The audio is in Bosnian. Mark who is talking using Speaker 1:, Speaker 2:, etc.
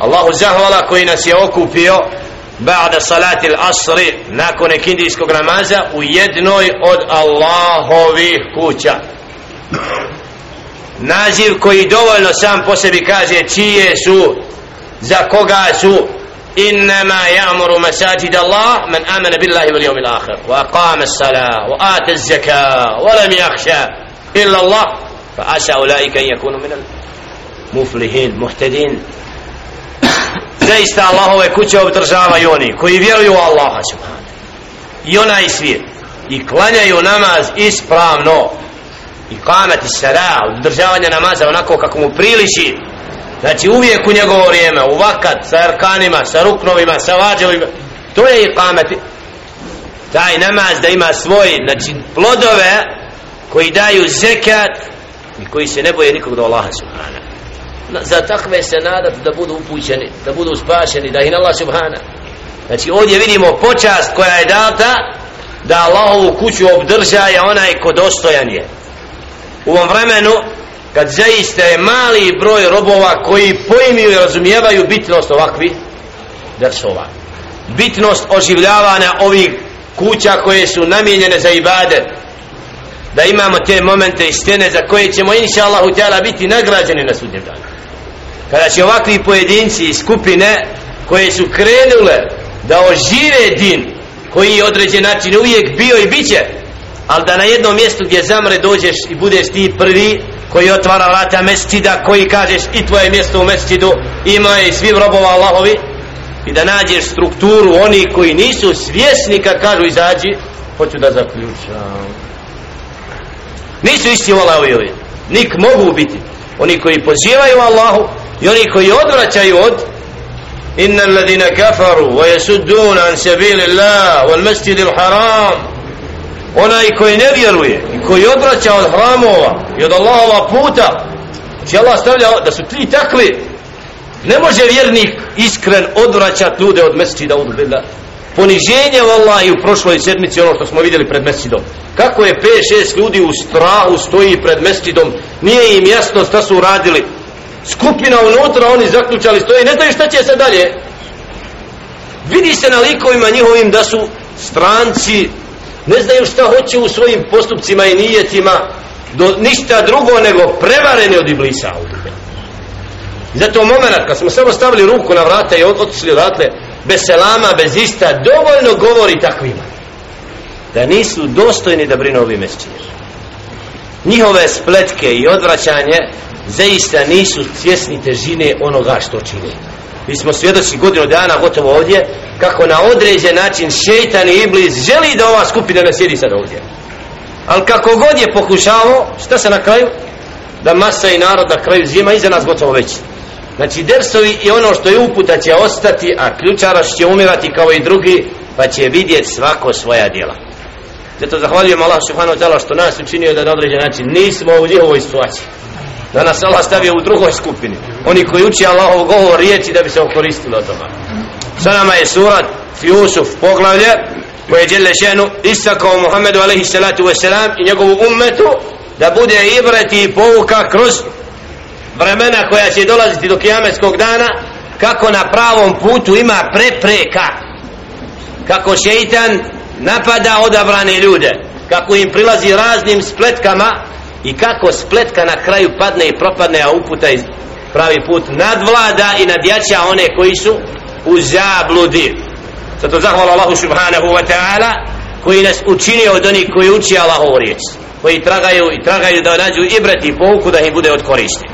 Speaker 1: Allahu zahvala koji nas je okupio ba'da salati al-asri nakon ikindijskog namaza u jednoj od Allahovih kuća naziv koji dovoljno sam po sebi kaže čije su za koga su innama ya'muru masajid Allah man amana billahi wal yawmil akhir wa aqama as-salah wa ata az-zakah wa lam yakhsha illa Allah fa asha ulaika an yakunu min al-muflihin muhtadin zaista Allahove kuće obdržavaju oni koji vjeruju u Allaha i onaj svijet i klanjaju namaz ispravno i kamati sara održavanje namaza onako kako mu priliči znači uvijek u njegovo vrijeme u vakat, sa erkanima, sa ruknovima sa vađevima to je i kamati taj namaz da ima svoj znači plodove koji daju zekat i koji se ne boje nikog do Allaha subhanahu za takve se nadat da budu upućeni, da budu spašeni, da ih Allah subhana. Znači ovdje vidimo počast koja je data da Allahovu kuću obdrža je onaj ko dostojan je. U ovom vremenu kad zaista je mali broj robova koji poimiju i razumijevaju bitnost ovakvih dersova. Bitnost oživljavanja ovih kuća koje su namijenjene za ibadet da imamo te momente i stene za koje ćemo inša Allahu biti nagrađeni na sudnjem danu kada će ovakvi pojedinci i skupine koje su krenule da ožive din koji je određen način uvijek bio i bit će ali da na jednom mjestu gdje zamre dođeš i budeš ti prvi koji otvara vrata mestida koji kažeš i tvoje mjesto u mestidu ima i svim robova Allahovi i da nađeš strukturu oni koji nisu svjesni kad kažu izađi hoću da zaključam nisu isti volavi ovi nik mogu biti oni koji pozivaju Allahu i oni koji odvraćaju od inna alladhina kafaru wa yasudduna an sabili Allah wal masjid al haram onaj koji ne vjeruje i koji odvraća od hramova i od Allahova puta znači Allah stavlja da su tri takvi ne može vjernik iskren odvraćat ljude od mesjida u dubila poniženje vallahi u prošloj sedmici ono što smo vidjeli pred mesjidom kako je 5-6 ljudi u strahu stoji pred mesjidom nije im jasno šta su uradili skupina unutra, oni zaključali stoje i ne znaju šta će se dalje. Vidi se na likovima njihovim da su stranci, ne znaju šta hoće u svojim postupcima i nijetima, do ništa drugo nego prevareni od Iblisa. Zato moment, kad smo samo stavili ruku na vrata i otisli odatle, bez selama, bez ista, dovoljno govori takvima da nisu dostojni da brinu ovi mesčini. Njihove spletke i odvraćanje zaista nisu svjesni težine onoga što čine. Mi smo svjedoci godinu dana gotovo ovdje, kako na određen način šeitan i iblis želi da ova skupina ne sjedi sad ovdje. Ali kako god je pokušao, šta se na kraju? Da masa i narod na kraju zima iza nas gotovo već. Znači, dersovi i ono što je uputa će ostati, a ključara će umirati kao i drugi, pa će vidjeti svako svoja djela. Zato zahvaljujem Allah subhanahu wa ta'ala što nas učinio da na određen način nismo u njihovoj situaciji. Danas Allah stavio u drugoj skupini. Oni koji uči Allahov govor riječi da bi se okoristilo od toga. Sa nama je surat Fiusuf poglavlje koje je djelje ženu istakao Muhammedu alaihi salatu wasalam i njegovu ummetu da bude ibrati i povuka kroz vremena koja će dolaziti do kijametskog dana kako na pravom putu ima prepreka kako šeitan napada odabrane ljude kako im prilazi raznim spletkama i kako spletka na kraju padne i propadne a uputa i pravi put nadvlada i nadjača one koji su u zabludi zato zahvala Allahu subhanahu wa ta'ala koji nas učini od onih koji uči Allahovu riječ koji tragaju i tragaju da nađu i breti pouku da ih bude od koristi